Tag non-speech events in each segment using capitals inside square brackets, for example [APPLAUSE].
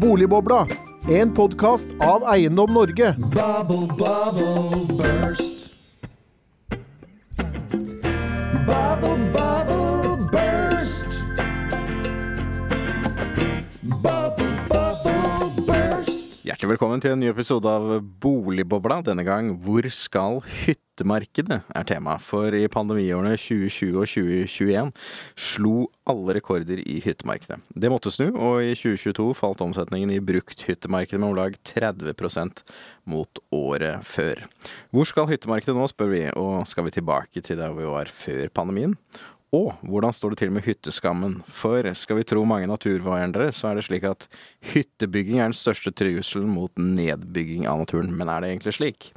Boligbobla, en podkast av Eiendom Norge. Bubble, bubble, burst. Hjertelig velkommen til en ny episode av Boligbobla. Denne gang Hvor skal hyttemarkedet? er tema. For i pandemiårene 2020 og 2021 slo alle rekorder i hyttemarkedet. Det måtte snu, og i 2022 falt omsetningen i brukthyttemarkedet med om lag 30% mot året før. Hvor skal hyttemarkedet nå, spør vi, og skal vi tilbake til der vi var før pandemien? Og hvordan står det til med hytteskammen? For skal vi tro mange naturvernere, så er det slik at hyttebygging er den største trusselen mot nedbygging av naturen. Men er det egentlig slik?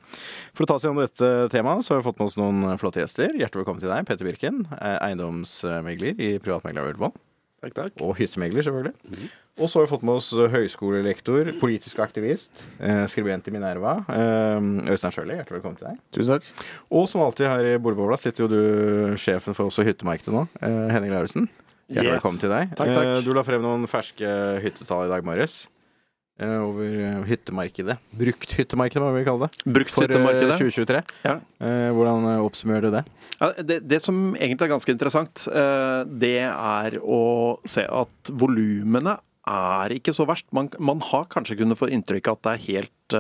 For å ta oss gjennom dette temaet, så har vi fått med oss noen flotte gjester. Hjertelig velkommen til deg, Petter Birken, eiendomsmegler i Privatmegler Ullevål. Takk, takk. Og hyttemegler, selvfølgelig. Og så har vi fått med oss høyskolelektor, politisk aktivist, eh, skribent i Minerva, eh, Øystein Sjøli. Hjertelig velkommen til deg. Tusen takk. Og som alltid her i Boligbobla sitter jo du sjefen for også hyttemarkedet nå, eh, Henning Lauritzen. Hjertelig Yes. velkommen til deg. Takk, takk. Eh, Du la frem noen ferske hyttetall i dag morges. Eh, over eh, hyttemarkedet. Brukt hyttemarkedet, hva vil vi kalle det. Brukt for eh, 2023. Ja. Hvordan oppsummerer du det? Ja, det? det? som egentlig er ganske interessant, det er å se at volumene er ikke så verst. Man, man har kanskje kunnet få inntrykk av at det er helt,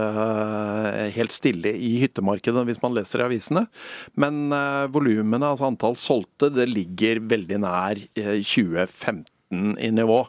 helt, stille i hyttemarkedet hvis man leser i avisene, men volumene, altså antall solgte, det ligger veldig nær 2015 2019 i nivå.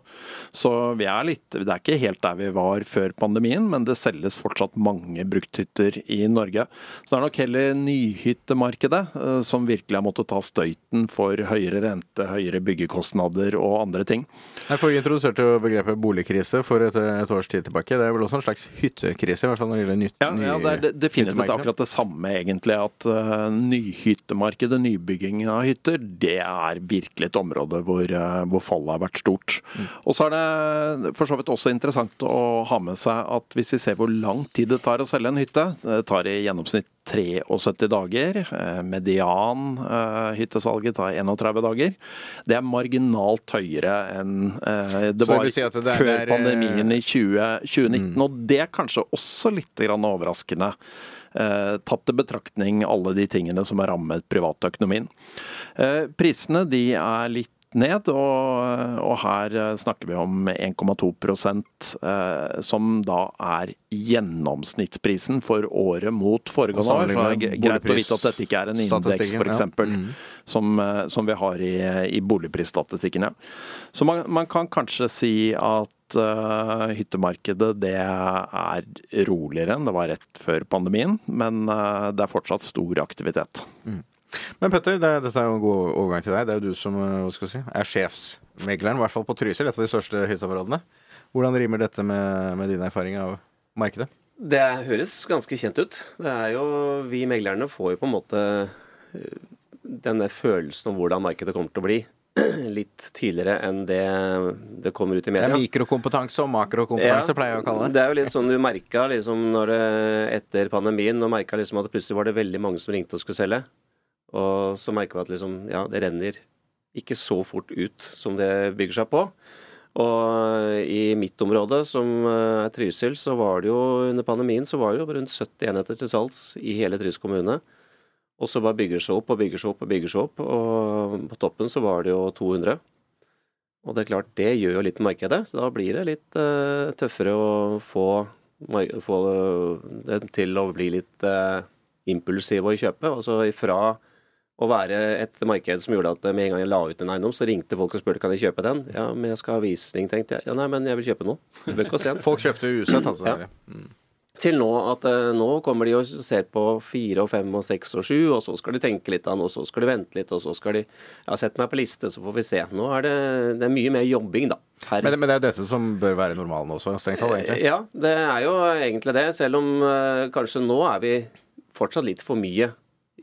Så vi er litt Det er ikke helt der vi var før pandemien, men det selges fortsatt mange brukthytter i Norge. Så det er nok heller nyhyttemarkedet eh, som virkelig har måttet ta støyten for høyere rente, høyere byggekostnader og andre ting. Her får vi introdusert begrepet boligkrise for et, et, års tid tilbake. Det er vel også en slags hyttekrise? i hvert fall når det gjelder nytt, ja, ja, det er definitivt akkurat det samme, egentlig. At uh, nyhyttemarkedet, nybyggingen av hytter, det er virkelig et område hvor, uh, hvor fallet har vært stort. Og så er det for så vidt også interessant å ha med seg at hvis vi ser hvor lang tid det tar å selge en hytte, det tar i gjennomsnitt 73 dager. eh, Median eh, hyttesalget tar 31 dager. Det er marginalt høyere enn eh, det var si det er- før er, pandemien i 20, 2019. Og det er kanskje også litt grann overraskende. Tatt til betraktning alle de tingene som har rammet privatøkonomien. Prisene de er litt ned, og, og her eh, snakker vi om 1,2 eh, som da er gjennomsnittsprisen for året mot foregående år. Så det er greit å vite at dette ikke er en indeks, f.eks., ja. Mm. som, eh, som vi har i, i boligprisstatistikken. Ja. Så man, man kan kanskje si at hyttemarkedet det er roligere enn det var rett før pandemien, men det er fortsatt stor aktivitet. Men Petter, det, dette er jo en god overgang til deg. Det er jo du som eh, si, er sjefsmegleren, i hvert fall på Trysil, et av de største hytteområdene. Hvordan rimer dette med, med din erfaring av markedet? Det høres ganske kjent ut. Det er jo, Vi meglerne får jo på en måte eh, denne følelsen om hvordan markedet kommer til å bli. [CLEARS THROAT] Litt tidligere enn det det kommer ut i media. Det er mikrokompetanse og makrokompetanse, Ja, pleier jeg å kalle det. Det er jo litt sånn du merka liksom etter pandemien og merka liksom at plutselig var det veldig mange som ringte og skulle selge. Og så merker vi at liksom, ja, det renner ikke så fort ut som det bygger seg på. Og i mitt område, som eh, er Trysil, så var det jo under pandemien så var det jo rundt 70 enheter til salgs i hele Trysil kommune. Og så bare bygger det seg opp og bygger seg opp og bygger seg opp. Og på toppen så var det jo 200. Og det er klart, det gjør jo litt markedet, så da blir det litt uh, tøffere å få, få det til å bli litt uh, impulsiv å kjøpe. Altså ifra å være et marked som gjorde at med en gang jeg la ut en eiendom, så ringte folk og spurte kan jeg kjøpe den. Ja, men jeg skal ha visning, tenkte jeg. Ja, nei, men jeg vil kjøpe den. [LAUGHS] Folk kjøpte usett, altså. Ja. Til nå at eh, nå kommer de og ser på fire og fem og seks og sju, og så skal de tenke litt an, og så skal de vente litt, og så skal de Ja, sett meg på liste, så får vi se. Nå er det, det er mye mer jobbing, da. Men, men det er dette som bør være normalen også, strengt tatt, egentlig. ja, det er jo egentlig det. Selv om eh, kanskje nå er vi fortsatt litt for mye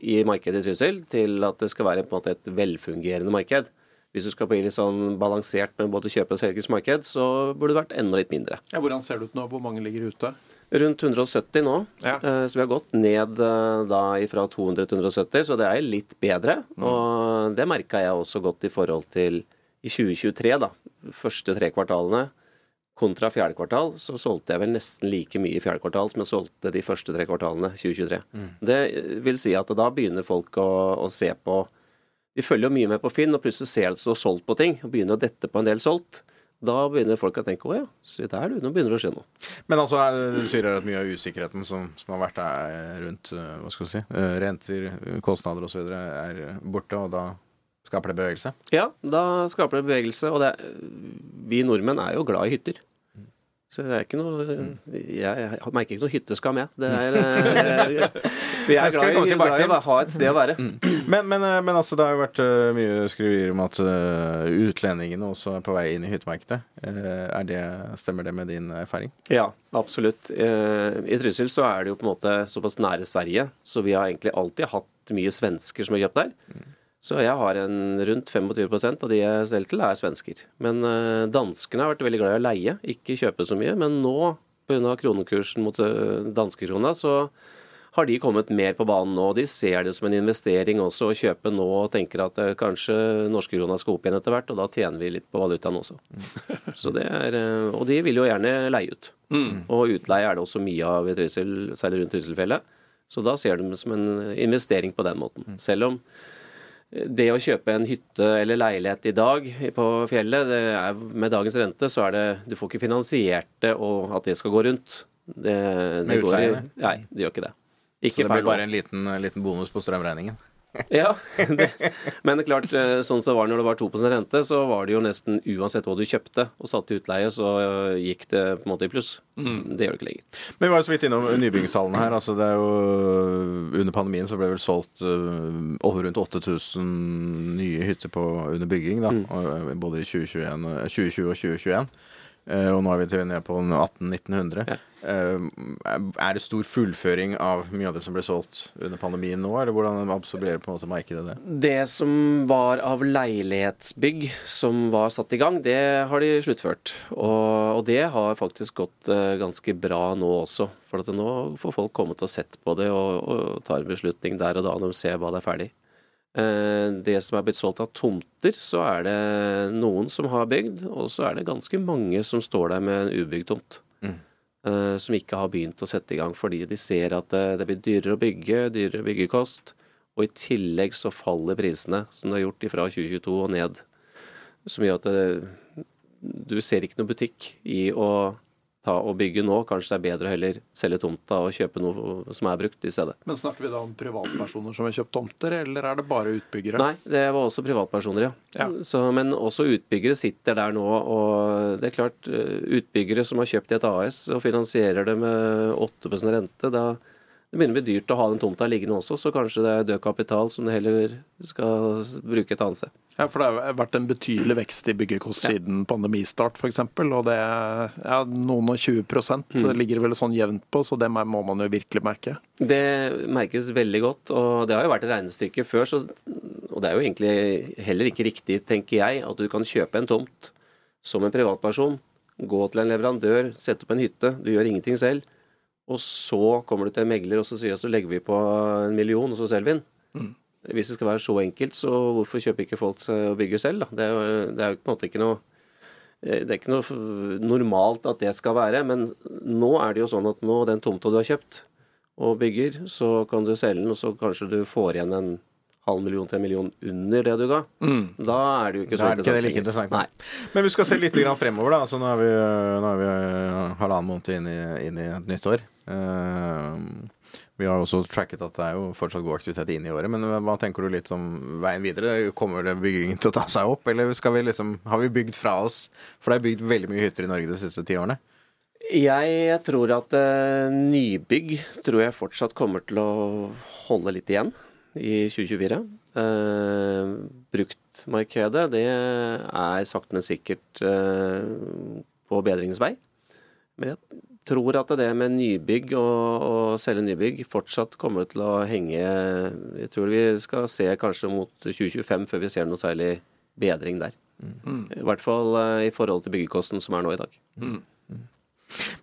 i markedet i Trysil til at det skal være på en måte et velfungerende marked. Hvis du skal bli litt sånn balansert med både kjøpe- og selgersmarked, så burde det vært enda litt mindre. Ja, hvordan ser det ut nå? Hvor mange ligger ute? Rundt 170 nå, Ja. eh, så vi har gått ned eh, da fra 200 til 170, så det er litt bedre. Og det merka jeg også godt i forhold til i 2023, da. Første tre kvartalene. Kontra fjerde kvartal så solgte jeg vel nesten like mye i fjerde kvartal som jeg solgte de første tre kvartalene 2023. Det vil si at da begynner folk å, å se på De følger jo mye med på Finn, og plutselig ser de at det står solgt på ting, og begynner å dette på en del solgt. Da begynner folk å tenke å ja, se der du, nå begynner det å skje noe. Men altså, er- du sier at mye av usikkerheten som, som har vært der rundt eh, hva skal du si, eh, renter, eh, kostnader osv., er borte, og da skaper det bevegelse? Ja, da skaper det bevegelse, og det, er- vi nordmenn er jo glad i hytter. Så det er ikke noe Jeg, jeg merker ikke noe hytteskam, jeg. Det er, eh, vi er glad i, glad i å ha et sted å være. Men, men, eh, men altså, det har jo vært eh, mye skriverier om at utlendingene også er på vei inn i hyttemarkedet. Det, stemmer det med din erfaring? Ja, absolutt. I Trysil så er det jo på en måte såpass nære Sverige, så vi har egentlig alltid hatt mye svensker som har kjøpt der. Så jeg har en rundt 25% av de jeg selger til, er svensker. Men eh, danskene har vært veldig glad i å leie, ikke kjøpe så mye. Men nå, pga. kronekursen mot eh, danskekrona, så har de kommet mer på banen nå. De ser det som en investering også å kjøpe nå og tenker at eh, kanskje norske krona skal opp igjen etter hvert, og da tjener vi litt på valutaen også. Så det er, og de vil jo gjerne leie ut. Og utleie er det også mye av i Trysil, særlig rundt Trysilfjellet. Så da ser de det som en investering på den måten. Selv om det å kjøpe en hytte eller leilighet i dag på fjellet, det er, med dagens rente, så er det Du får ikke finansiert det og at det skal gå rundt. Det, det Med utleie, nei, det gjør ikke det. Så det blir bare en liten, liten bonus på strømregningen? [LAUGHS] Ja, det, men det er klart, eh, sånn som det var når det var 2% rente, så var det jo nesten uansett hva du kjøpte og satte i utleie, så eh, gikk det på en måte i pluss. Det gjør det ikke lenger. Men vi var jo så vidt innom nybyggingstallene her. altså det er jo Under pandemien så ble det vel solgt over rundt 8000 nye hytter på, under bygging. da, øh, Både i 2021, 2020 og 2021. Eh, og nå er vi til ned på 1800-1900. Ja. er det stor fullføring av mye av det som ble solgt under pandemien nå, eller hvordan absorberer på en måte markedet det? Det som var av leilighetsbygg som var satt i gang, det har de sluttført. Og, og det har faktisk gått eh, ganske bra nå også. For nå får folk kommet og sett på det og, og tar en beslutning der og da når de ser hva det er ferdig. Eh, Det som er blitt solgt av tomter, så er det noen som har bygd, og så er det ganske mange som står der med en ubygd tomt. Mm. Som ikke har begynt å sette i gang fordi de ser at det, det blir dyrere å bygge, dyrere byggekost. Og i tillegg så faller prisene, som det har gjort fra 2022 og ned. Som gjør at det, du ser ikke noe butikk i å ta og bygge nå. Kanskje det er bedre å heller selge tomta og kjøpe noe som er brukt i stedet. Men snakker vi da om privatpersoner som har kjøpt tomter, eller er det bare utbyggere? Nei, det var også privatpersoner, ja. Ja. Så, men også utbyggere sitter der nå, og det er klart, eh, utbyggere som har kjøpt i et AS og finansierer det med 8% rente, da det begynner å bli dyrt å ha den tomta liggende også, så kanskje det er død kapital som det heller skal bruke et annet sted. Ja, for det har vært en betydelig vekst i byggekost siden pandemistart, f.eks. Og det er ja, noen og 20 Mm. ligger vel sånn jevnt på, så det må man jo virkelig merke. Det merkes veldig godt, og det har jo vært et regnestykke før, så, og det er jo egentlig heller ikke riktig, tenker jeg, at du kan kjøpe en tomt som en privatperson, gå til en leverandør, sette opp en hytte, du gjør ingenting selv, og så kommer du til en megler og så sier at så legger vi på en million, og så selger vi den. Hvis det skal være så enkelt, så hvorfor kjøper ikke folk og bygger selv, da? Det er jo, det er jo på en måte ikke noe eh, det er ikke noe normalt at det skal være, men nå er det jo sånn at nå den tomta du har kjøpt og bygger, så kan du selge den, og så kanskje du får igjen en halv million til en million under det du ga. Da er det jo ikke så er det ikke det like interessant. Nei. Men vi skal se litt grann fremover. da, altså Nå er vi, nå er vi eh, halvannen måned inn i, inn i et nytt år. Uh, vi har også tracket at det er jo fortsatt god aktivitet inn i året. Men hva tenker du litt om veien videre? Kommer det byggingen til å ta seg opp, eller skal vi liksom, har vi bygd fra oss? For det er bygd veldig mye hytter i Norge de siste ti årene. Jeg tror at uh, nybygg tror jeg fortsatt kommer til å holde litt igjen i 2024. Eh, bruktmarkedet, det er sakte, men sikkert eh, på bedringsvei. Men jeg tror at det med nybygg og, og selge nybygg fortsatt kommer til å henge Jeg tror vi skal se kanskje mot 2025 før vi ser noe særlig bedring der. I hvert fall eh, i forhold til byggekosten som er nå i dag.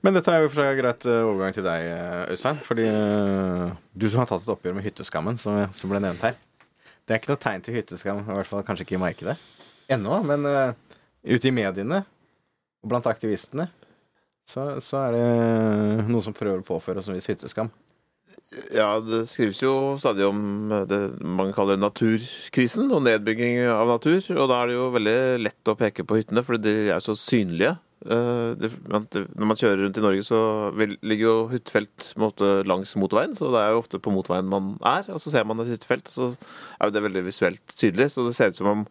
Men dette er jo for seg greit eh, overgang til deg, eh, Øystein. Fordi eh, du som har tatt et oppgjør med hytteskammen, som, ble nevnt her. Det er ikke noe tegn til hytteskam, i hvert fall kanskje ikke i markedet ennå. Men uh, ute i mediene og blant aktivistene så, så er det noen som prøver å påføre oss en viss hytteskam. Ja, det skrives jo stadig om det man kaller naturkrisen og nedbygging av natur. Og da er det jo veldig lett å peke på hyttene, for de er så synlige. Eh, det, når man kjører rundt i Norge, så ligger jo hyttefelt langs motorveien. Så det er jo ofte på motorveien man er, og så ser man et hyttefelt. Så er jo det veldig visuelt tydelig. Så det ser ut som om,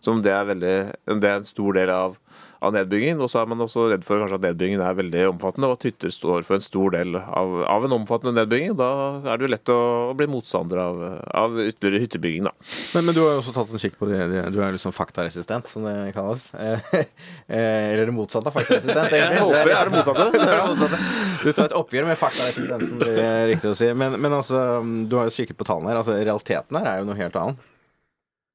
som om det, er veldig, det er en stor del av, av nedbyggingen. Og så er man også redd for kanskje at nedbyggingen er veldig omfattende, og at hytter står for en stor del av, av en omfattende nedbygging. Da er det jo lett å, å bli motstander av, av ytterligere hyttebygging, da. Men, men du har jo også tatt en kikk på det. Du er liksom faktaresistent, som det kalles. [LAUGHS] Eh, Eller det motsatte av faktaresistent, [LAUGHS] egentlig. Jeg håper jeg er det motsatte. [LAUGHS] Det er det motsatte. Du tar et oppgjør med faktaresistensen, det er riktig å si. Men, men altså, du har jo kikket på tallene her. Altså, realiteten her er jo noe helt annet.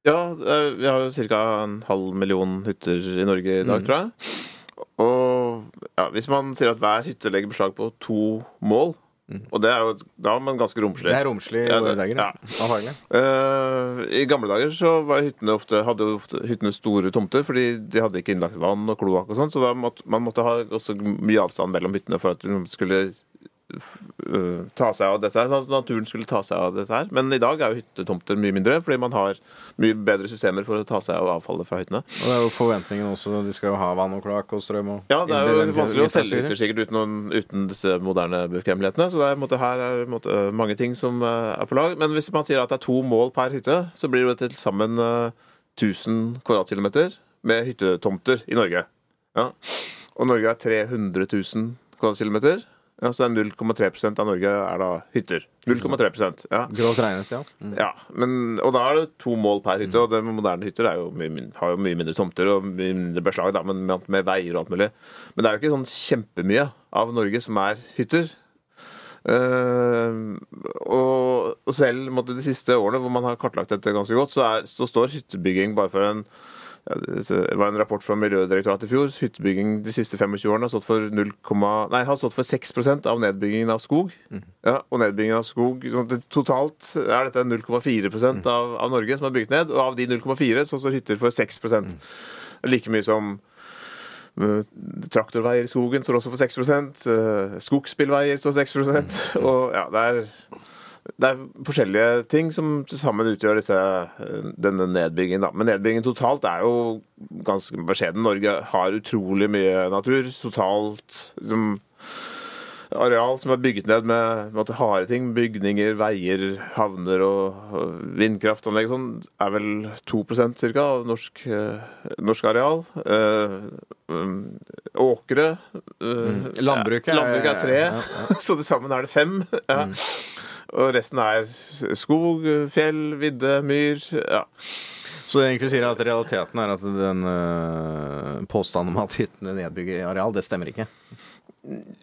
Ja, vi har jo ca. en halv million hytter i Norge i dag, Mm. tror jeg. Og ja, hvis man sier at hver hytte legger beslag på to mål, og det er jo da er man ganske romslig. Mm. Det er romslig i Ja, våre dager. ja. Uh, I gamle dager så var hyttene ofte, hadde ofte hyttene store tomter, fordi de hadde ikke innlagt vann og kloakk og sånn, så da måtte, man måtte ha også mye avstand mellom hyttene for at de skulle ta seg av dette her, sånn at naturen skulle ta seg av dette her. Men i dag er jo hyttetomter mye mindre, fordi man har mye bedre systemer for å ta seg av avfallet fra hyttene. Og det er jo forventningen også. De skal jo ha vann og kloakk og strøm og Ja, det er jo vanskelig å selge hytter sikkert uten, uten disse moderne bekvemmelighetene. Så er, måte, her er måte, mange ting som eh, er på lag. Men hvis man sier at det er to mål per hytte, så blir det til sammen eh, 1000 kvadratkilometer med hyttetomter i Norge. Ja. Og Norge er 300 000 kvadratkilometer. Ja, så det er 0,3% av Norge er da hytter. 0,3% ja. Grovt regnet, ja. Mm. Ja, men, og da er det to mål per hytte, og det med moderne hytter er jo mye, har jo mye mindre tomter og mye mindre beslag, da, men med, med veier og alt mulig. Men det er jo ikke sånn kjempemye av Norge som er hytter. Uh, og, og selv måtte, de siste årene hvor man har kartlagt dette ganske godt, så, er, så står hyttebygging bare for en det var en rapport fra Miljødirektoratet i fjor. Hyttebygging de siste 25 årene har stått for, 0, nei, har stått for 6 av nedbyggingen av skog. Ja, og nedbyggingen av skog sånn Totalt er dette 0,4 av, av Norge som er bygd ned. Og av de 0,4 så står hytter for 6 Like mye som eh, Traktorveier i skogen står også for 6 uh, Skogsbilveier står 6% Og ja, det er det er forskjellige ting som til sammen utgjør disse, denne nedbyggingen. Da. Men nedbyggingen totalt er jo ganske beskjeden. Norge har utrolig mye natur. Totalt liksom, areal som er bygget ned med harde ting. Bygninger, veier, havner og, og vindkraftanlegg og sånn, er vel 2 ca. av norsk, eh, norsk areal. Eh, um, åkre eh, Landbruket ja, landbruket er tre, ja, ja. [LAUGHS] så til sammen er det fem. Ja. Og resten er skog, fjell, vidde, myr. Ja. Så det egentlig sier at realiteten er at den øh, påstanden om at hyttene nedbygger areal, det stemmer ikke.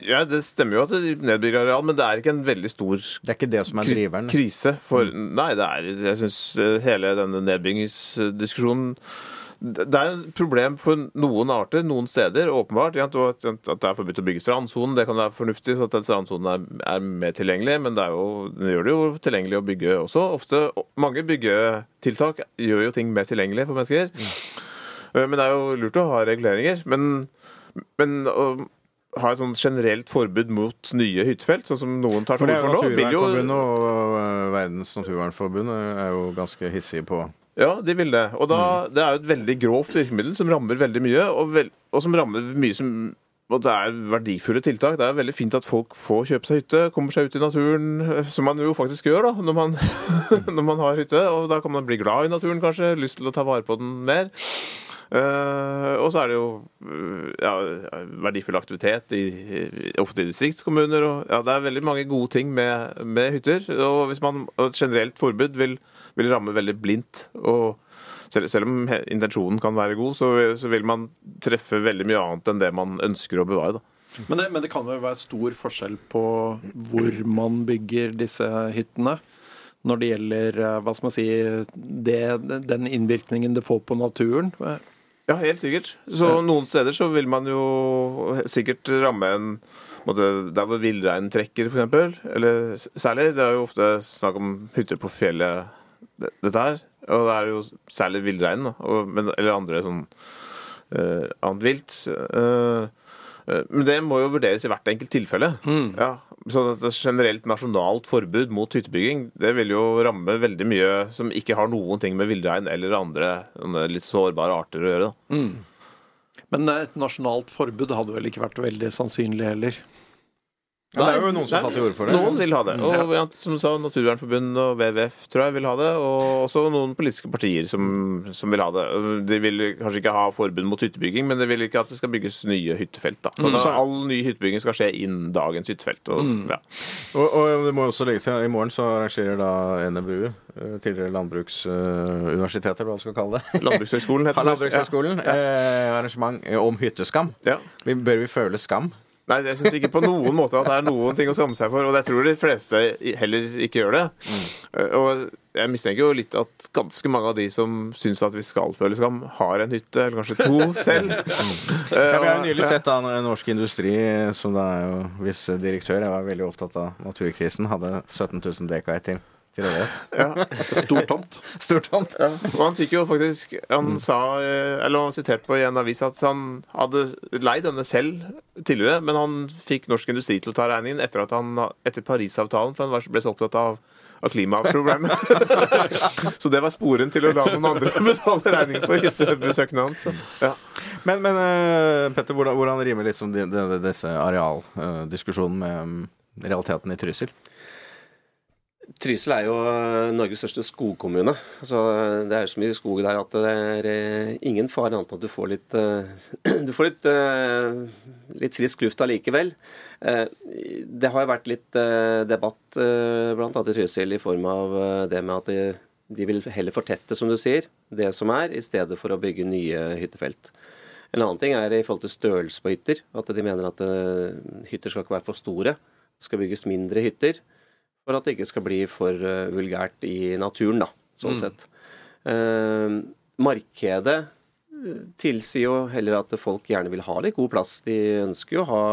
ja, det stemmer jo at det nedbygger areal, men det er ikke en veldig stor Det er ikke det som er driveren. krise. For Nei, det er Jeg syns hele denne nedbyggingsdiskusjonen det er et problem for noen arter noen steder, åpenbart. ja, At det er forbudt å bygge strandsonen, det kan være fornuftig, så at den strandsonen er, er mer tilgjengelig. Men det, er jo, det gjør det jo tilgjengelig å bygge også. Ofte, Mange byggetiltak gjør jo ting mer tilgjengelig for mennesker. Mm. Men det er jo lurt å ha reguleringer. Men, men å ha et sånn generelt forbud mot nye hyttefelt, sånn som noen tar til orde for nå, Naturvernforbundet og øh, Verdens naturvernforbund er jo ganske hissige på Ja, de vil det. Og da, Mm. det er jo et veldig grovt virkemiddel som rammer veldig mye, og, vel, og som rammer mye som og det er verdifulle tiltak. Det er veldig fint at folk får kjøpe seg hytte, kommer seg ut i naturen, som man jo faktisk gjør da, når man, [LAUGHS] når man har hytte. Og da kan man bli glad i naturen, kanskje, lyst til å ta vare på den mer. Uh, og så er det jo eh, ja, verdifull aktivitet, i, i, ofte i distriktskommuner. Og, ja, det er veldig mange gode ting med, med hytter. Og hvis man, og et generelt forbud vil, vil ramme veldig blindt. Og selv, selv om intensjonen kan være god, så, så vil man treffe veldig mye annet enn det man ønsker å bevare. Da. Men det, men det kan jo være stor forskjell på hvor man bygger disse hyttene. Når det gjelder eh, hva skal man si, det, den innvirkningen det får på naturen. Ja, helt sikkert. Så noen steder så vil man jo sikkert ramme en Der hvor villreinen trekker, f.eks. Eller særlig. Det er jo ofte snakk om hytter på fjellet, dette her. Og det er jo særlig villreinen, da. og- men- Eller andre sånn uh, annet vilt. Uh, uh, Men det må jo vurderes i hvert enkelt tilfelle. Ja, så at et generelt nasjonalt forbud mot hyttebygging det vil jo ramme veldig mye som ikke har noen ting med villrein eller andre litt sårbare arter å gjøre. Da. Men et nasjonalt forbud hadde vel ikke vært veldig sannsynlig heller. Ja, det er jo noen som har tatt til orde for det. Noen vil ha det. Og ja, som du sa, Naturvernforbundet og WWF tror jeg vil ha det. Og også noen politiske partier som, som vil ha det. De vil kanskje ikke ha forbud mot hyttebygging, men de vil ikke at det skal bygges nye hyttefelt. Da. Så mm. all ny hyttebygging skal skje innen dagens hyttefelt. Og, ja. Og, og det må også legges til, I morgen så arrangerer da NMBU, eh, tidligere Landbruksuniversitetet, hva man skal kalle det, Landbrukshøgskolen heter [LAUGHS] det. Landbrukshøgskolen, eh, arrangement om hytteskam. Ja. Vi, bør vi føle skam? Nei, jeg syns ikke på noen måte at det er noen ting å skamme seg for. Og jeg tror de fleste heller ikke gjør det. Eh, Og jeg mistenker jo litt at ganske mange av de som syns at vi skal føle skam, har en hytte, eller kanskje to [LAUGHS] selv. Eh, Ja, vi har jo nylig sett da Norsk Industri, som da er jo viss direktør, jeg var veldig opptatt av naturkrisen, hadde 17 000 dekar til, til Ja. Stor tomt. [LAUGHS] Stor tomt. Ja, og han fikk jo faktisk Han sa, eh, eller han siterte på i en avis at han hadde leid denne selv tidligere, men han fikk Norsk Industri til å ta regningen etter at han etter Parisavtalen, for han ble så opptatt av av klimaproblemet. [LAUGHS] så det var sporen til å la noen andre [LAUGHS] betale regningen for hyttebesøkene hans. Ja. Men, men eh, Petter, hvordan, hvordan rimer liksom de, de, disse arealdiskusjonene med mm, realiteten i Trysil? Trysil er jo eh, Norges største skogkommune. Så eh, det er så mye skog der at det er eh, ingen fare annet enn at du får litt [CLEARS THROAT] Du får litt, litt frisk luft allikevel. Det har jo vært litt debatt annet i Trysil i form av det med at de, de vil heller fortette, som du sier, det som er, i stedet for å bygge nye hyttefelt. En annen ting er i forhold til størrelse på hytter. At de mener at hytter skal ikke være for store. Det skal bygges mindre hytter for at det ikke skal bli for eh, vulgært i naturen, da, sånn sett. Eh, markedet eh, tilsier jo heller at folk gjerne vil ha litt god plass. De ønsker jo å ha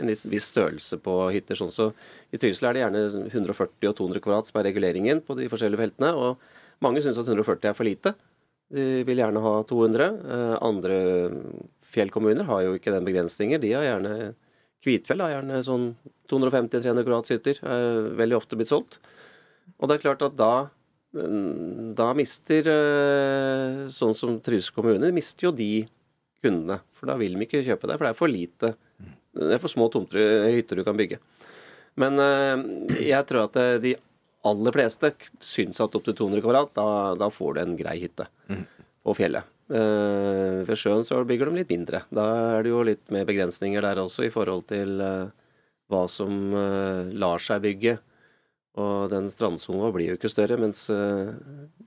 en viss størrelse på hytter. sånn så I Trysil er det gjerne 140 og 200 kvadrat som er reguleringen på de forskjellige feltene. og Mange syns at 140 er for lite. De vil gjerne ha 200. Eh, andre fjellkommuner har jo ikke den begrensningen. De har gjerne Kvitfjell har gjerne sånn 250-300 kvadrats hytter. Er veldig ofte blitt solgt. Og det er klart at da da mister eh, sånn som Trysil kommune, mister jo de kundene. For da vil de ikke kjøpe det, for det er for lite. Det er for små tomter, hytter du kan bygge. Men eh, jeg tror at eh, de aller fleste syns at opp til 200 kvadrat, da, da får du en grei hytte på fjellet. Eh, ved sjøen så bygger de litt mindre. Da er det jo litt mer begrensninger der også i forhold til eh, hva som eh, lar seg bygge. Og den strandsona blir jo ikke større, mens eh,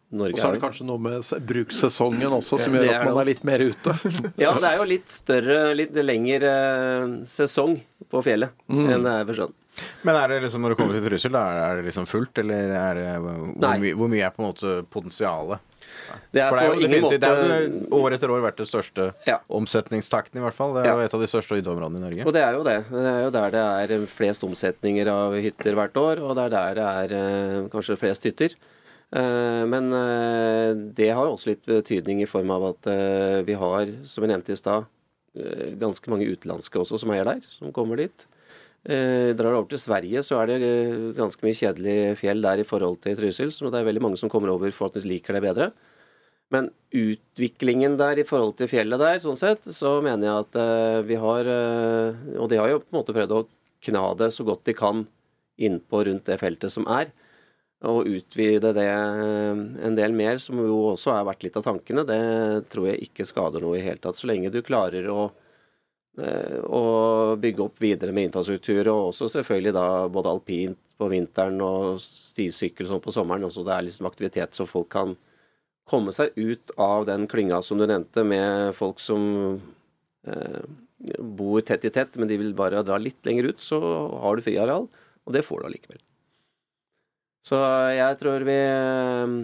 Og så er det kanskje noe med brukssesongen også som gjør at man er litt mer ute. [LAUGHS] Ja, det er jo litt større, litt lengre sesong på fjellet enn det er ved sjøen. Men er det liksom, når du kommer til Trysil, er det liksom fullt, eller er det, hvor, mye, hvor mye er på en måte potensialet? Det er For det er jo ingen definitivt, det er jo år etter år vært det største Ja. omsetningstakten, i hvert fall. Det er jo et av de største hytteområdene i Norge. Og det er jo det. Det er jo der det er flest omsetninger av hytter hvert år, og det er der det er eh, kanskje flest hytter. Eh, Men eh, det har jo også litt betydning i form av at vi har, som jeg nevnte i stad, ganske mange utenlandske også som eier der, som kommer dit. Eh, Drar du over til Sverige, så er det ganske mye kjedelig fjell der i forhold til Trysil, så det er veldig mange som kommer over for at de liker det bedre. Men utviklingen der i forhold til fjellet der, sånn sett, så mener jeg at eh, vi har eh, Og de har jo på en måte prøvd å kna det så godt de kan innpå rundt det feltet som er. Og utvide det eh, en del mer, som jo også har vært litt av tankene. Det tror jeg ikke skader noe i hele tatt. Så lenge du klarer å å bygge opp videre med infrastruktur, og også selvfølgelig da både alpint på vinteren og stisykkel sånn på sommeren. Også det er liksom aktivitet som folk kan komme seg ut av den klynga som du nevnte, med folk som eh, bor tett i tett, men de vil bare dra litt lenger ut, så har du friareal, og det får du allikevel. Så jeg tror vi eh,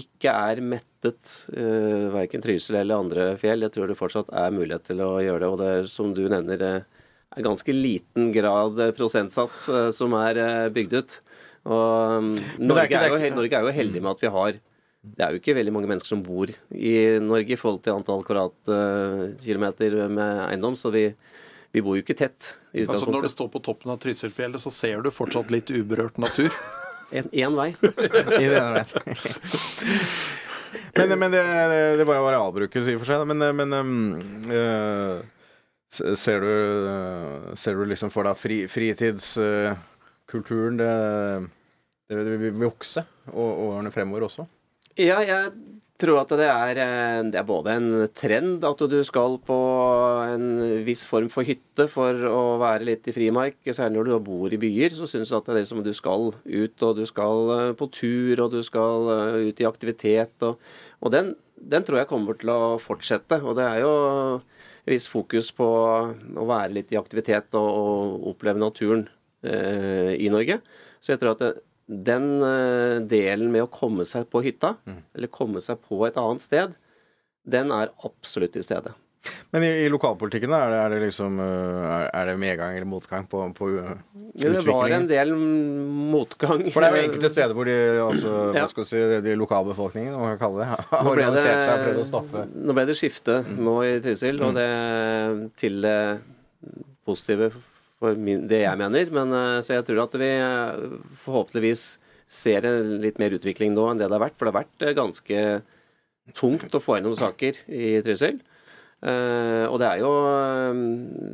ikke er mettet, uh, verken Trysil eller andre fjell. Jeg tror det fortsatt er mulighet til å gjøre det, og det er som du nevner, det er ganske liten grad eh, prosentsats eh, som er eh, bygd ut. Og um, er ikke- er jo, Norge er jo heldig med at vi har Det er jo ikke veldig mange mennesker som bor i Norge i forhold til antall kvadratkilometer med eiendom, så vi, vi bor jo ikke tett i Altså Når du står på toppen av Trysilfjellet, så ser du fortsatt litt uberørt natur. [LAUGHS] Én vei. I det ene veien. men men det, det var jo arealbruket i og for seg. Men, men um, eh, ser, du, eh, ser du liksom for deg at fri, fritidskulturen det, det vil vokse årene fremover også? Ja, jeg tror at det er, eh, det er både en trend at du skal på en viss form for hytte for å være litt i frimark. Særlig når du bor i byer, så syns du at det er liksom du skal ut, og du skal eh, på tur, og du skal eh, ut i aktivitet. Og, og den, den tror jeg kommer til å fortsette. Og det er jo et visst fokus på å være litt i aktivitet og, og oppleve naturen eh, i Norge. Så jeg tror at det, den eh, delen med å komme seg på hytta, eller komme seg på et annet sted, den er absolutt til stede. Men i, i lokalpolitikken, da, er det, er det liksom eh, er, det medgang eller motgang på, på uh, Det var en del motgang. For det er jo enkelte steder hvor de, altså, [CLEARS THROAT] hva Ja. skal si, de lokalbefolkningen, hva kan kalle det, [LAUGHS] har det, organisert seg og prøvd å stoppe nå ble det skifte nå i Trysil, og det til det positive for min, det jeg mener. Men, eh, så jeg tror at vi eh, forhåpentligvis ser en litt mer utvikling nå enn det det har vært. For det har vært eh, ganske tungt å få gjennom saker i Trysil. Og det er jo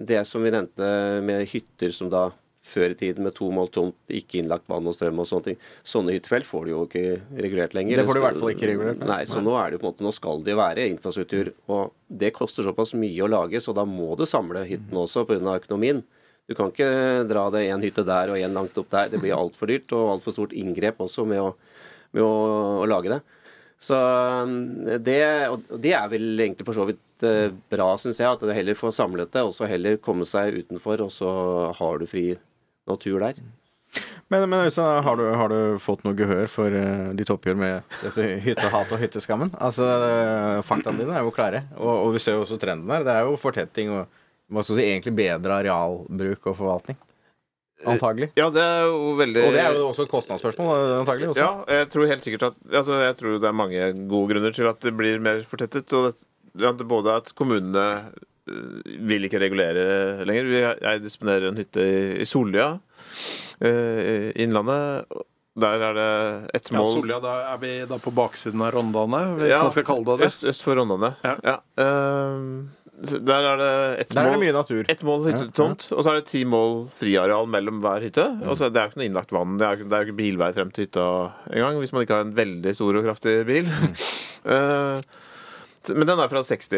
det som vi nevnte med hytter som da før i tiden med to mål tomt, ikke innlagt vann og strøm og sånne ting. Sånne hyttefelt får du jo ikke regulert lenger. Det får du i hvert fall ikke regulert, nei. Så nå er det jo på en måte, nå skal det være infrastruktur. Og det koster såpass mye å lage, så da må du samle hyttene også pga. økonomien. Du kan ikke dra det en hytte der og en langt opp der. Det blir altfor dyrt og altfor stort inngrep også med å, med å, å lage det. Så um, det, det er vel egentlig for så vidt eh, bra, syns jeg, at det heller får samlet det, og så heller komme seg utenfor, og så har du fri natur der. Men, men Øystein, har, du- har du fått noe gehør for eh, ditt oppgjør med dette hyttehat og hytteskammen? Altså, eh, Faktaene dine er jo klare, og, og vi ser jo også trenden her. Det er jo fortetting og hva skal si, egentlig bedre arealbruk og forvaltning. Antagelig. Ja, det er jo veldig Og det er jo også et kostnadsspørsmål, antagelig. også. Ja, jeg tror helt sikkert at Altså, jeg tror det er mange gode grunner til at det blir mer fortettet. Og det, ja, både at kommunene øh, vil ikke regulere lenger. Jeg disponerer en hytte i, Sollia, øh, i Innlandet. Der er det ett Ja, mål Solja, da er vi da på baksiden av Rondane, hvis Ja, man skal kalle det det. Øst, øst for Rondane. Ja. ja. så der er det ett Der er det mål. mye natur. Ett mål hyttetomt, og så er det ti mål friareal mellom hver hytte. Og så Det er jo ikke noe innlagt vann. Det er jo ikke, det er jo ikke bilvei frem til hytta engang, hvis man ikke har en veldig stor og kraftig bil. [LAUGHS] Eh, men den er fra 60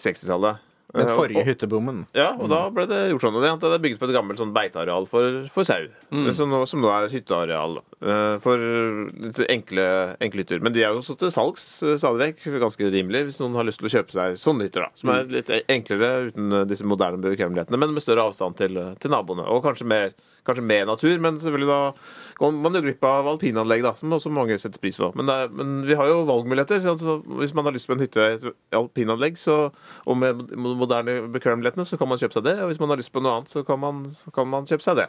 60-tallet. Den Eh, forrige og- hyttebommen. ja, og da ble det gjort sånn. Og det, det er bygget på et gammelt sånn beiteareal for, for sau. Som, nå, som nå er hytteareal. Eh, For litt enkle, enkle hytter. Men de er jo også til salgs eh, stadig vekk. Ganske rimelig hvis noen har lyst til å kjøpe seg sånne hytter. da Som er litt enklere uten disse moderne bekvemmelighetene, men med større avstand til, til naboene. Og kanskje mer, kanskje mer natur, men selvfølgelig da går man jo glipp av alpinanlegg, da, som også mange setter pris på. Men, er, men vi har jo valgmuligheter. Altså, hvis man har lyst på en hytte i alpinanlegg, så, og med mo- moderne bekvemmelighetene, så kan man kjøpe seg det. Og hvis man har lyst på noe annet, så kan man, så kan man kjøpe seg det.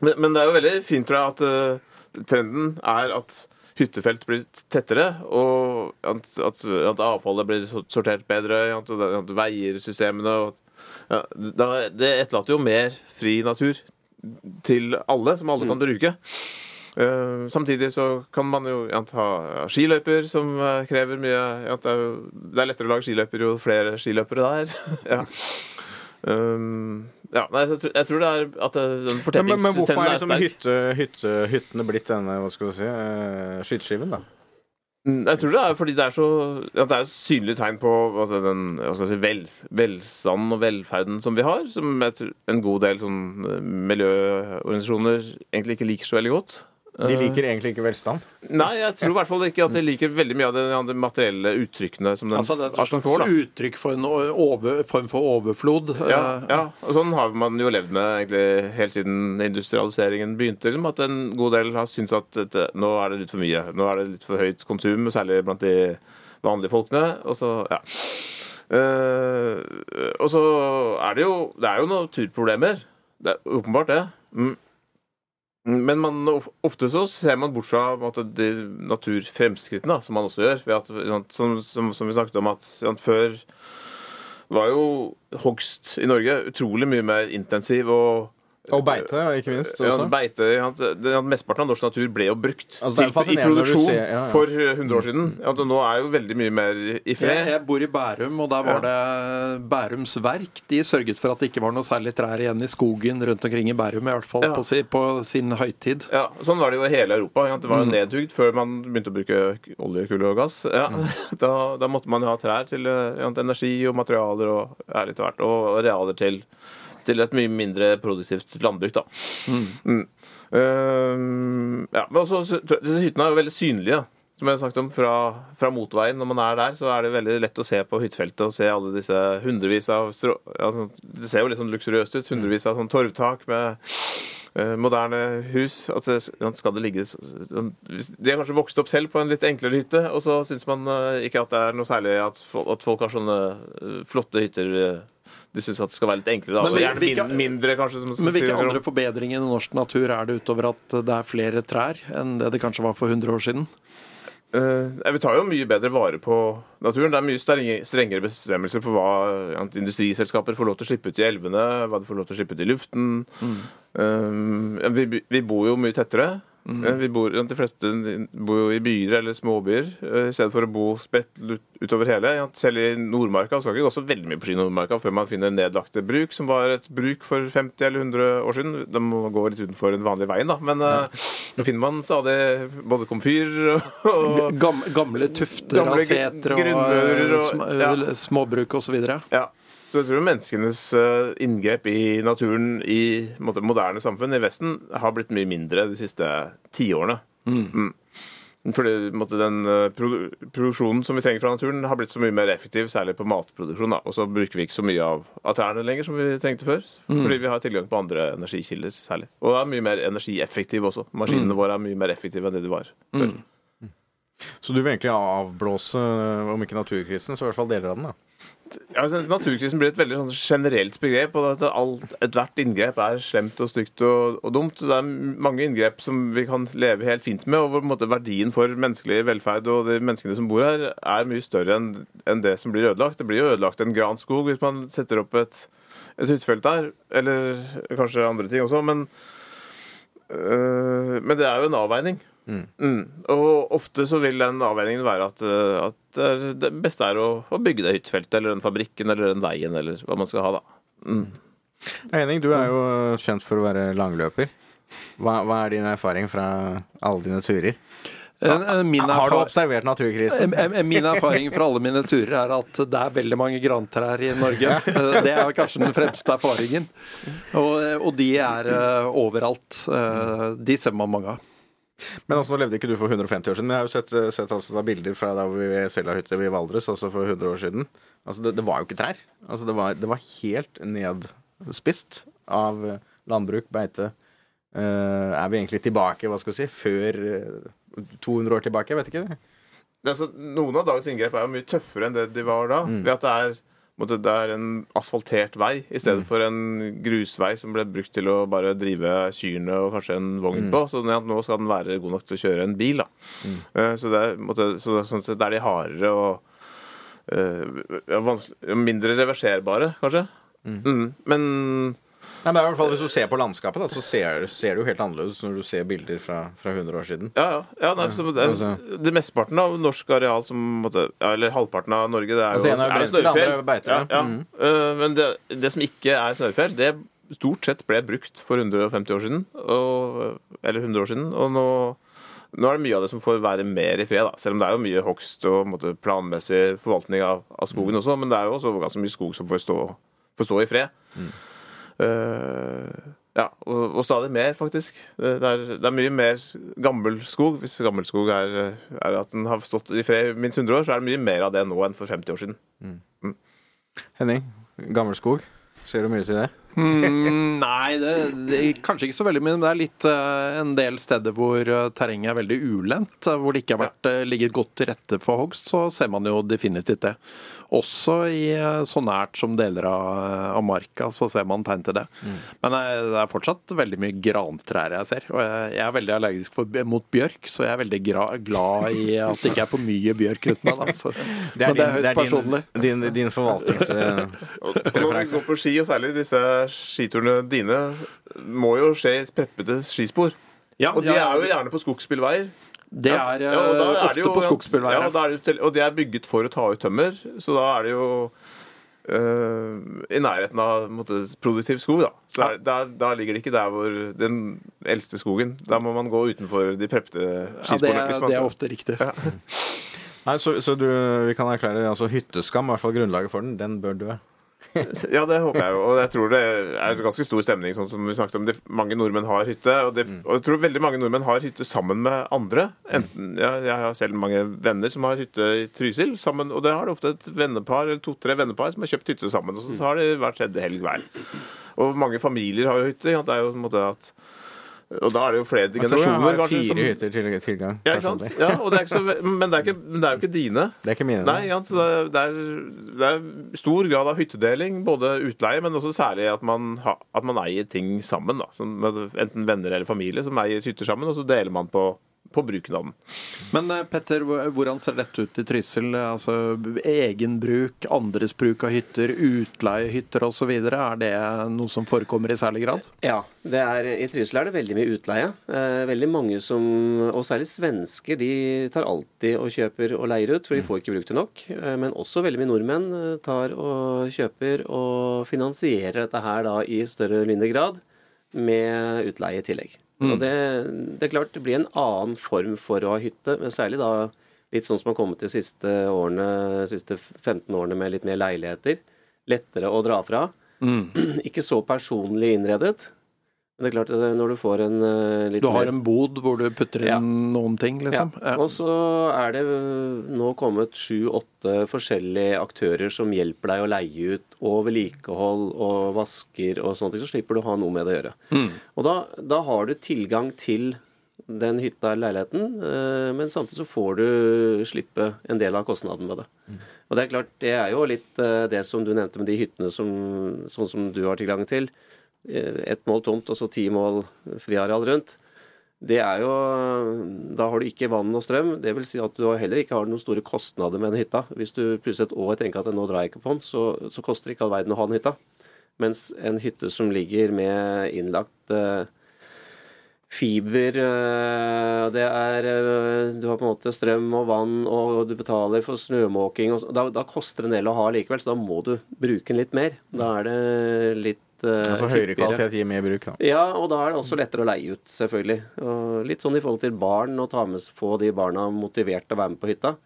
Men, men det er jo veldig fint, tror jeg, at uh, trenden er at hyttefelt blir tettere, og at, at, at avfallet blir sortert bedre, at, at veiersystemene og at, ja, Det etterlater jo mer fri natur til alle, som alle kan bruke. Uh, samtidig så kan man jo ja, ha skiløyper, som uh, krever mye ja, det, er jo, det er lettere å lage skiløyper jo flere skiløpere det er. [LAUGHS] ja. Um, ja, nei, jeg, tror, jeg tror det er at den den er men, men hvorfor er liksom hytte, hytte, hyttene blitt denne hva skal vi si, eh, skyteskiven, da? Mm, Jeg tror det er fordi det er så at det er synlige synlig tegn på at den si, vel, velstanden og velferden som vi har, som en god del sånn eh, miljøorganisasjoner egentlig ikke liker så veldig godt. De liker egentlig ikke velstand. Nei, jeg tror i hvert fall ikke at de liker veldig mye av de, andre materielle uttrykkene som den Altså det er et får. da uttrykk for en over, form for overflod. Ja, Eh, ja, og sånn har man jo levd med egentlig helt siden industrialiseringen begynte. Liksom, at en god del har syntes at dette, nå er det litt for mye. Nå er det litt for høyt konsum, særlig blant de vanlige folkene. Og så, ja. Uh, og så er det jo Det er jo noen turproblemer. Det er åpenbart det. Mm. Men man, ofte så ser man bort fra måte, de naturfremskrittene, som man også gjør. At, som, som, som vi snakket om, at før var jo hogst i Norge utrolig mye mer intensiv og Og beite, ikke minst. ja, beite, ja, Mesteparten av norsk natur ble jo brukt Altså, til, i produksjon ser- ja, ja. for 100 år siden. Ja, nå er jo veldig mye mer i Jeg, fred. jeg bor i Bærum, og der var det Bærums Verk. De sørget for at det ikke var noe særlig trær igjen i skogen rundt omkring i Bærum, i hvert fall Ja. på, si, på sin høytid. Ja, Sånn var det jo i hele Europa. Ja. Det var Mm. jo nedhugd før man begynte å bruke olje, kull og gass. Ja. Mm. [LAUGHS] Da, da måtte man jo ha trær til eh, ja, energi og materialer og ærlig talt. Og arealer til, til et mye mindre produktivt landbruk, da. Mm. Eh, ja, men også, disse hyttene er jo veldig synlige. Som jeg har sagt om fra, fra motorveien. Når man er der, så er det veldig lett å se på hyttefeltet og se alle disse hundrevis av sånn- det ser jo litt sånn luksuriøst ut. Hundrevis av sånn torvtak med uh, moderne hus. At det, at skal det ligge så- sånn- De har kanskje vokst opp selv på en litt enklere hytte, og så syns man uh, ikke at det er noe særlig at, at folk har sånne flotte hytter. De syns at det skal være litt enklere. Da. Men gjerne hvilke- mindre, kanskje. Som Men hvilke andre forbedringer i norsk natur er det utover at det er flere trær enn det det kanskje var for 100 år siden? Uh, vi tar jo mye bedre vare på naturen. Det er mye strengere bestemmelser på hva industriselskaper får lov til å slippe ut i elvene, hva de får lov til å slippe ut i luften. Eh, vi, vi bor jo mye tettere. Eh, Vi bor, de fleste bor i byer eller småbyer eh, i stedet for å bo spredt utover hele. Selv i Nordmarka skal ikke gå så veldig mye på ski Nordmarka før man finner nedlagte bruk, som var et bruk for 50 eller 100 år siden. De må gå litt utenfor den vanlige veien, da. Men eh, nå finner man stadig både komfyr og Gam, gamle tufter Gamle av setre og, og- sm- ja. småbruk osv. Ja. Så jeg tror menneskenes eh, inngrep i naturen i måte, moderne samfunn i Vesten har blitt mye mindre de siste tiårene. Mm. Fordi måte, den eh, produ produksjonen som vi trenger fra naturen, har blitt så mye mer effektiv, særlig på matproduksjon. Og så bruker vi ikke så mye av, av trærne lenger som vi trengte før. Fordi vi har tilgang på andre energikilder særlig. Og er mye mer energieffektive også. Maskinene våre er mye mer effektive enn det de var før. Så du vil egentlig avblåse, om ikke naturkrisen, så i hvert fall deler av den, da? Altså, naturkrisen blir et veldig sånn generelt begrep. og at alt, Ethvert inngrep er slemt og stygt og, og dumt. Det er mange inngrep som vi kan leve helt fint med, og hvor måte, verdien for menneskelig velferd og de menneskene som bor her, er mye større enn en det som blir ødelagt. Det blir jo ødelagt en gran skog hvis man setter opp et, et hyttefelt der, eller kanskje andre ting også. men Øh, men det er jo en avveining. Mm. Og ofte så vil den avveiningen være at, øh, at det, beste er å, å bygge det hyttefeltet eller den fabrikken eller den veien eller hva man skal ha, da. Mm. Henning, du er jo kjent for å være langløper. Hva, hva er din erfaring fra alle dine turer? Eh, eh, Har du observert naturkrisen? Eh, eh, min erfaring fra alle mine turer er at det er veldig mange grantrær i Norge. Eh, Det er kanskje den fremste erfaringen. Og, eh, og de er eh, overalt. Eh, De ser man mange av. Men altså, nå levde ikke du for 150 år siden. Men jeg har jo sett, sett altså, bilder fra da vi selv har hytte ved Valdres, altså for 100 år siden. Altså, det, det var jo ikke trær. Altså, det, var, det var helt nedspist av eh, landbruk, beite. Uh, er vi egentlig tilbake, hva skal vi si, før uh, 200 år tilbake? Jeg vet ikke. Det Det, altså, noen av dagens inngrep er jo mye tøffere enn det de var da. Ved at det er, det er en asfaltert vei i stedet for en grusvei som ble brukt til å bare drive kyrne og kanskje en vogn på. Så nå skal den være god nok til å kjøre en bil. da. Eh, Så det er, på måte, så sånn sett er de hardere og uh, mindre reverserbare, kanskje. Mm. Men Nei, men i hvert fall Hvis du ser på landskapet, da, så ser, ser det jo helt annerledes når du ser bilder fra, fra 100 år siden. Ja, ja. ja nei, så det, Altså- det mesteparten av norsk areal som måtte, ja, Eller halvparten av Norge, det er jo, Altså, er jo er Ja. Mhm. Eh, men det, det som ikke er snørrfjell, det stort sett ble brukt for 150 år siden. Og, eller 100 år siden. Og nå, nå er det mye av det som får være mer i fred, da. Selv om det er jo mye hogst og måte, planmessig forvaltning av, av skogen også. Men det er jo også ganske mye skog som får stå, får stå i fred. Eh, ja, og, og stadig mer, faktisk. Det er, det er mye mer gammel skog. Hvis gammel skog er, er at den har stått i fred i minst 100 år, så er det mye mer av det nå enn for 50 år siden. Henning, Gammelskog. Ser du mye til det? Mm, nei, det, det, kanskje ikke så veldig mye. Men det er litt uh, en del steder hvor uh, terrenget er veldig ulendt. uh, Hvor det ikke har vært, eh, ligget godt til rette for hogst, så ser man jo definitivt det. Også i eh, så nært som deler av, eh, av marka, så ser man tegn til det. Men eh, det er fortsatt veldig mye grantrær jeg ser. Og jeg, jeg er veldig allergisk for, mot bjørk, så jeg er veldig gra, glad i at det ikke er for mye bjørk rundt meg. Da. Så, men det er høyst personlig. din, din, din forvaltnings... Og, og når vi går på ski, og særlig disse skiturene dine, må jo skje i preppede skispor. Ja, Og de ja, er jo gjerne på skogsbilveier. Det er Ja, og da eh, er det ofte jo- på skogsbilveier. Ja, og, da er det, og det er bygget for å ta ut tømmer, så da er det jo uh, i nærheten av måtte, produktiv skog, da. Så er, da, da ligger det ikke der hvor den eldste skogen. Da må man gå utenfor de prepte ja, det, er, det er ofte riktig. Nei, så, så du, vi kan erklære altså hytteskam, i hvert fall grunnlaget for den, den bør dø. [LAUGHS] Ja, det håper jeg jo. Og jeg tror det er ganske stor stemning, sånn som vi snakket om. Det, mange nordmenn har hytte, og, det, og jeg tror veldig mange nordmenn har hytte sammen med andre. Enten, ja, jeg har selv mange venner som har hytte i Trysil, sammen, og det har det ofte et vennepar eller to-tre vennepar som har kjøpt hytte sammen. Og så har de hver tredje helg hver. Og mange familier har jo hytte. Ja, det er jo på en måte at Og da er det jo flere Jeg tror jeg generasjoner, har fire hytter til tilgang. Ja, ikke sant? Ja, det ikke så, men, det er ikke, det er jo ikke dine. Det er ikke mine. Nei, ja, så det, er- det, er stor grad av hyttedeling, både utleie, men også særlig at man, ha, at man eier ting sammen. Da, som enten venner eller familie som eier hytter sammen, og så deler man på, på bruken av den. Men eh, Petter, hvordan ser dette ut i Trysil? Altså Egenbruk, andres bruk av hytter, utleiehytter osv. Er det noe som forekommer i særlig grad? Ja, det er, i Trysil er det veldig mye utleie. Eh, veldig mange som, og særlig svensker, de tar alltid og kjøper og leier ut, for de får ikke brukt det nok. Eh, men også veldig mye nordmenn tar og kjøper og finansierer dette her da i større eller mindre grad med utleie i tillegg. Og det, det er klart det blir en annen form for å ha hytte, men særlig da litt sånn som har kommet de siste årene, siste 15 årene med litt mer leiligheter. Lettere å dra fra. [CLEARS THROAT] Ikke så personlig innredet. Men det er klart, når du får en uh, litt Du har mer en bod hvor du putter inn Ja. noen ting, liksom? ja. Og så er det øh, nå kommet sju-åtte forskjellige aktører som hjelper deg å leie ut og vedlikehold og vasker og sånne ting, så slipper du å ha noe med det å gjøre. Og da, da har du tilgang til den hytta eller leiligheten, uh, men samtidig så får du slippe en del av kostnaden med det. Og det er klart, det er jo litt uh, det som du nevnte med de hyttene som, sånn som du har tilgang til. Eh, Ett mål tomt og så ti mål friareal rundt. Det er jo Da har du ikke vann og strøm. Det vil si at du heller ikke har noen store kostnader med den hytta. Hvis du plutselig et år tenker at nå drar jeg ikke på den, så, så koster det ikke all verden å ha den hytta. Mens en hytte som ligger med innlagt eh, fiber eh, Det er eh, Du har på en måte strøm og vann, og du betaler for snømåking. Og, da, da koster det en del å ha likevel, så da må du bruke den litt mer. Da er det litt Altså høyere kvalitet gir mer bruk, da. Ja, og da er det også lettere å leie ut, selvfølgelig. Og litt sånn i forhold til barn, å ta med, få de barna motivert til å være med på hytta.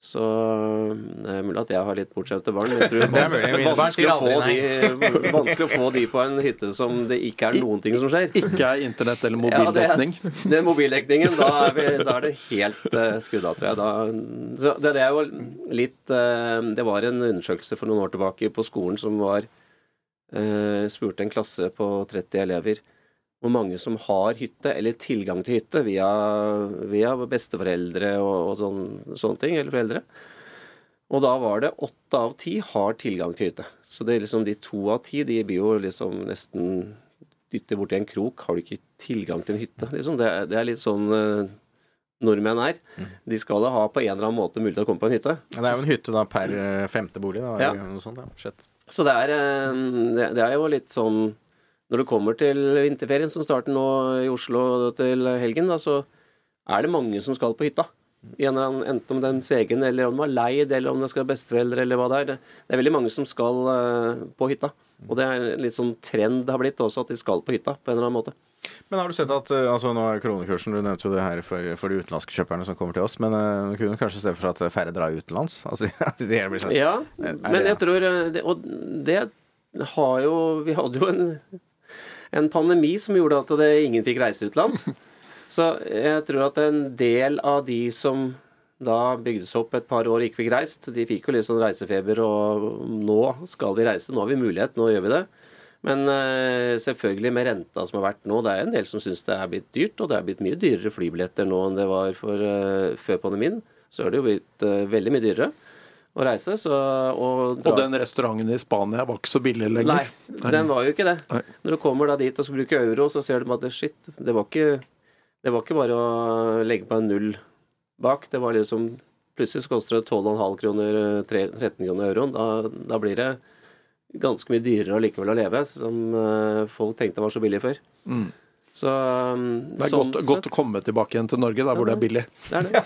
Så det er mulig at jeg har litt bortskjemte barn, men jeg tror [LAUGHS] det er vanskelig, barn vanskelig, å få de, vanskelig å få de på en hytte som det ikke er noen ting som skjer. Ikke er internett eller [LAUGHS] Ja, det er- Den mobildekningen, da er, vi, da er det helt uh, skrudd av, tror jeg. Da, så det, det er jo litt uh, Det var en undersøkelse for noen år tilbake på skolen som var eh, Spurte en klasse på 30 elever hvor mange som har hytte, eller tilgang til hytte, via, via besteforeldre og, og sånn, sånne ting, eller foreldre. Og da var det åtte av ti har tilgang til hytte. Så det er liksom de to av ti, de blir jo liksom nesten dytter borti en krok. Har du ikke tilgang til en hytte? Liksom, det, det er litt sånn eh, nordmenn er. De skal da ha på en eller annen måte mulighet til å komme på en hytte. Det er jo en hytte da per eh, femte bolig, da. Ja. sånt, ja. Så det er, eh, det, er jo litt sånn Når det kommer til vinterferien, som starter nå i Oslo til helgen, da, så er det mange som skal på hytta. Enten om det er ens egen, eller om de har leid, eller om det skal være besteforeldre, eller hva det er. Det, det er veldig mange som skal eh, på hytta. Og det er litt sånn trend det har blitt også, at de skal på hytta på en eller annen måte. Men har du sett at eh, altså nå er kronekursen Du nevnte jo det her for, for de utenlandske kjøperne som kommer til oss, men uh, kunne kanskje se for seg at færre drar utenlands? [LAUGHS] Altså, det blir sånn. Ja, Er men det- jeg tror eh, det, Og det har jo Vi hadde jo en, en pandemi som gjorde at det, ingen fikk reise utenlands. [LAUGHS] Så jeg tror at en del av de som da bygde seg opp et par år og ikke fikk reist, de fikk jo litt sånn reisefeber, og nå skal vi reise. Nå har vi mulighet, nå gjør vi det. Men eh, selvfølgelig med renta som har vært nå, det er en del som syns det er blitt dyrt, og det er blitt mye dyrere flybilletter nå enn det var for, eh, før pandemien. Så er det jo blitt eh, veldig mye dyrere å reise. Så, og, Og den restauranten i Spania var ikke så billig lenger. Nei, den var jo ikke det. Nei. Når du kommer da dit og skal bruke euro, så ser du at det, shit, det var ikke det var ikke bare å legge på en null bak. Det var liksom Plutselig koster det 12,5 kroner, eh, 13 kroner euroen. Da, da blir det ganske mye dyrere allikevel å leve, som eh, folk tenkte var så billig før. Så um, Mm. Det er sånn godt, godt å komme tilbake igjen til Norge, da, hvor det er billig. Det er det.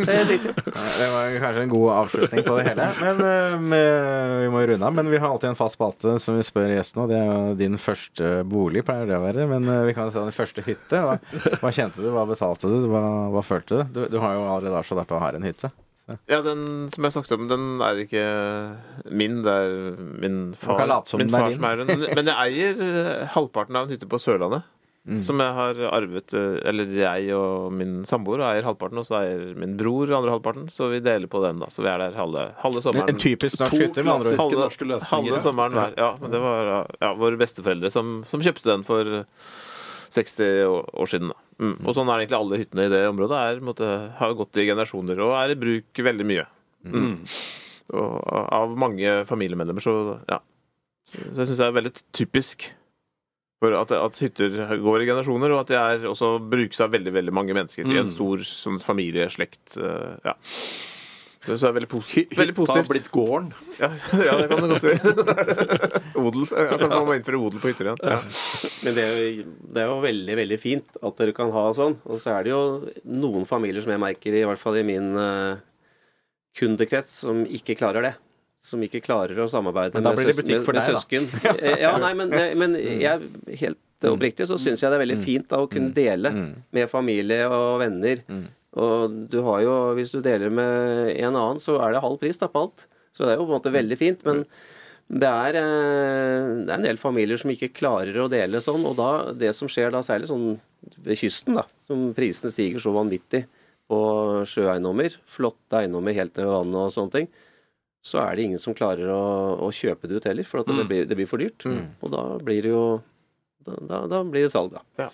Det er var kanskje en god avslutning på det hele. Men eh, med, Vi må runde av. Men vi har alltid en fast spalte som vi spør gjesten, om. det er jo din første bolig, pleier det å være. Men eh, vi kan se din første hytte. Hva, hva kjente du, hva betalte du, hva, hva følte du? du? Du har jo allerede avslørt at å ha en hytte. Ja, den som jeg snakket om, den er ikke min. Det er min far, min far som er den. Men- jeg eier eh, halvparten av en hytte på Sørlandet. Mm. Som jeg har arvet eh, Eller jeg og min samboer eier halvparten, og så eier min bror andre halvparten. Så vi deler på den, da. Så vi er der halve, halve sommeren. en typisk norsk hytte, med andre halve, norske løsninger, halve ja. sommeren hver. Ja, men det var ja, våre besteforeldre som, som kjøpte den for 60 år, siden. Da. Mm. Og sånn er det egentlig alle hyttene i det området. Er, måtte, har gått i generasjoner og er i bruk veldig mye. Mm. Og av mange familiemedlemmer, så ja. Så, så jeg syns det er veldig typisk for at, at hytter går i generasjoner, og at de er også brukes av veldig veldig mange mennesker i en Mm. stor sånn, familieslekt. Uh, ja. Så det er veldig, posi veldig Hytta har blitt gården. Ja, [LAUGHS] ja, det kan du godt si. [LAUGHS] odel. Man må innføre odel på hytter igjen. Ja. Men det er, jo, det er jo veldig, veldig fint at dere kan ha sånn. Og så er det jo noen familier som jeg merker, i hvert fall i min uh, kundekrets, som ikke klarer det. Som ikke klarer å samarbeide Men da med, blir det søs- butikk med, for med deg, søsken. [LAUGHS] Da. Ja, nei, men, det, men jeg, helt oppriktig så syns jeg det er veldig fint da, å kunne dele med familie og venner. Og du har jo, hvis du deler med en annen, så er det halv pris da på alt. Så det er jo på en måte veldig fint. Men det er, eh, det er en del familier som ikke klarer å dele sånn. Og da, det som skjer da, særlig sånn ved kysten, da, som prisene stiger så vanvittig på sjøeiendommer, flotte eiendommer helt ned ved vannet og sånne ting, så er det ingen som klarer å, å kjøpe det ut heller, for at det, blir, det blir for dyrt. Og da blir det jo Da, da, blir det salg, da. Ja.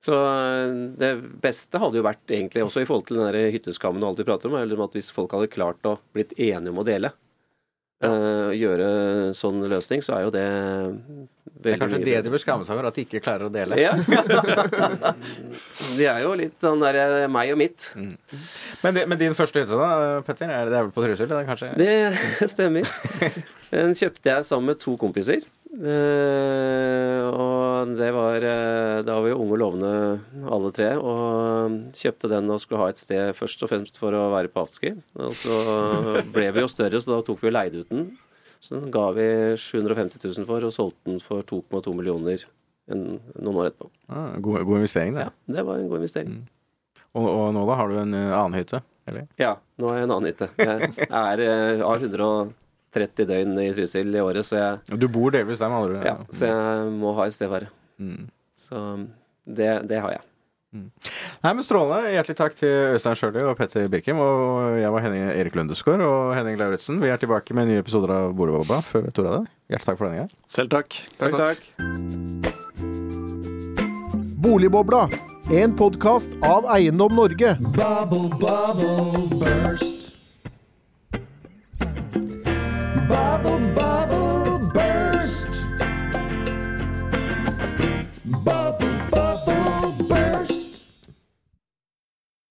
Så eh, det beste hadde jo vært egentlig, også i forhold til den der hytteskammen du alltid prater om, er at hvis folk hadde klart å blitt enige om å dele, eh, gjøre sånn løsning, så er jo det Det er kanskje det de bør skamme seg over, at de ikke klarer å dele. Ja. [LAUGHS] De er jo litt sånn der eh, meg og mitt. Men, det, men din første hytte, da, Petter? Er det, det er vel på Trysil? Kanskje Det stemmer. [LAUGHS] Den kjøpte jeg sammen med to kompiser. Uh, og det var eh, Da var vi unge og lovende alle tre. Og kjøpte den og skulle ha et sted først og fremst for å være på afterski. Og så ble vi jo større, så da tok vi og leide ut den. Så den ga vi 750 000 for, og solgte den for 2,2 millioner en, noen år etterpå. ah, god, god investering, det. Ja, det var en god investering. Og, og nå da, har du en eh, annen hytte? Eller? Ja, nå er jeg en annen hytte. Jeg er, eh, har 130 døgn i Trysil i året, så jeg Du bor delvis der, med andre ord. Ja, så jeg må ha et sted å være. Mm. Så det, det har jeg. Nei, men Strålende. Hjertelig takk til Øystein Sjøli og Petter Birkim. Og jeg var Henning Erik Lundesgaard og Henning Lauritzen. Vi er tilbake med nye episoder av Boligbobla før Tora det. Hjertelig takk for denne gang. Selv takk. Takk, takk. Boligbobla, en podkast av Eiendom Norge. Bubble, bubble, burst. babo, babo.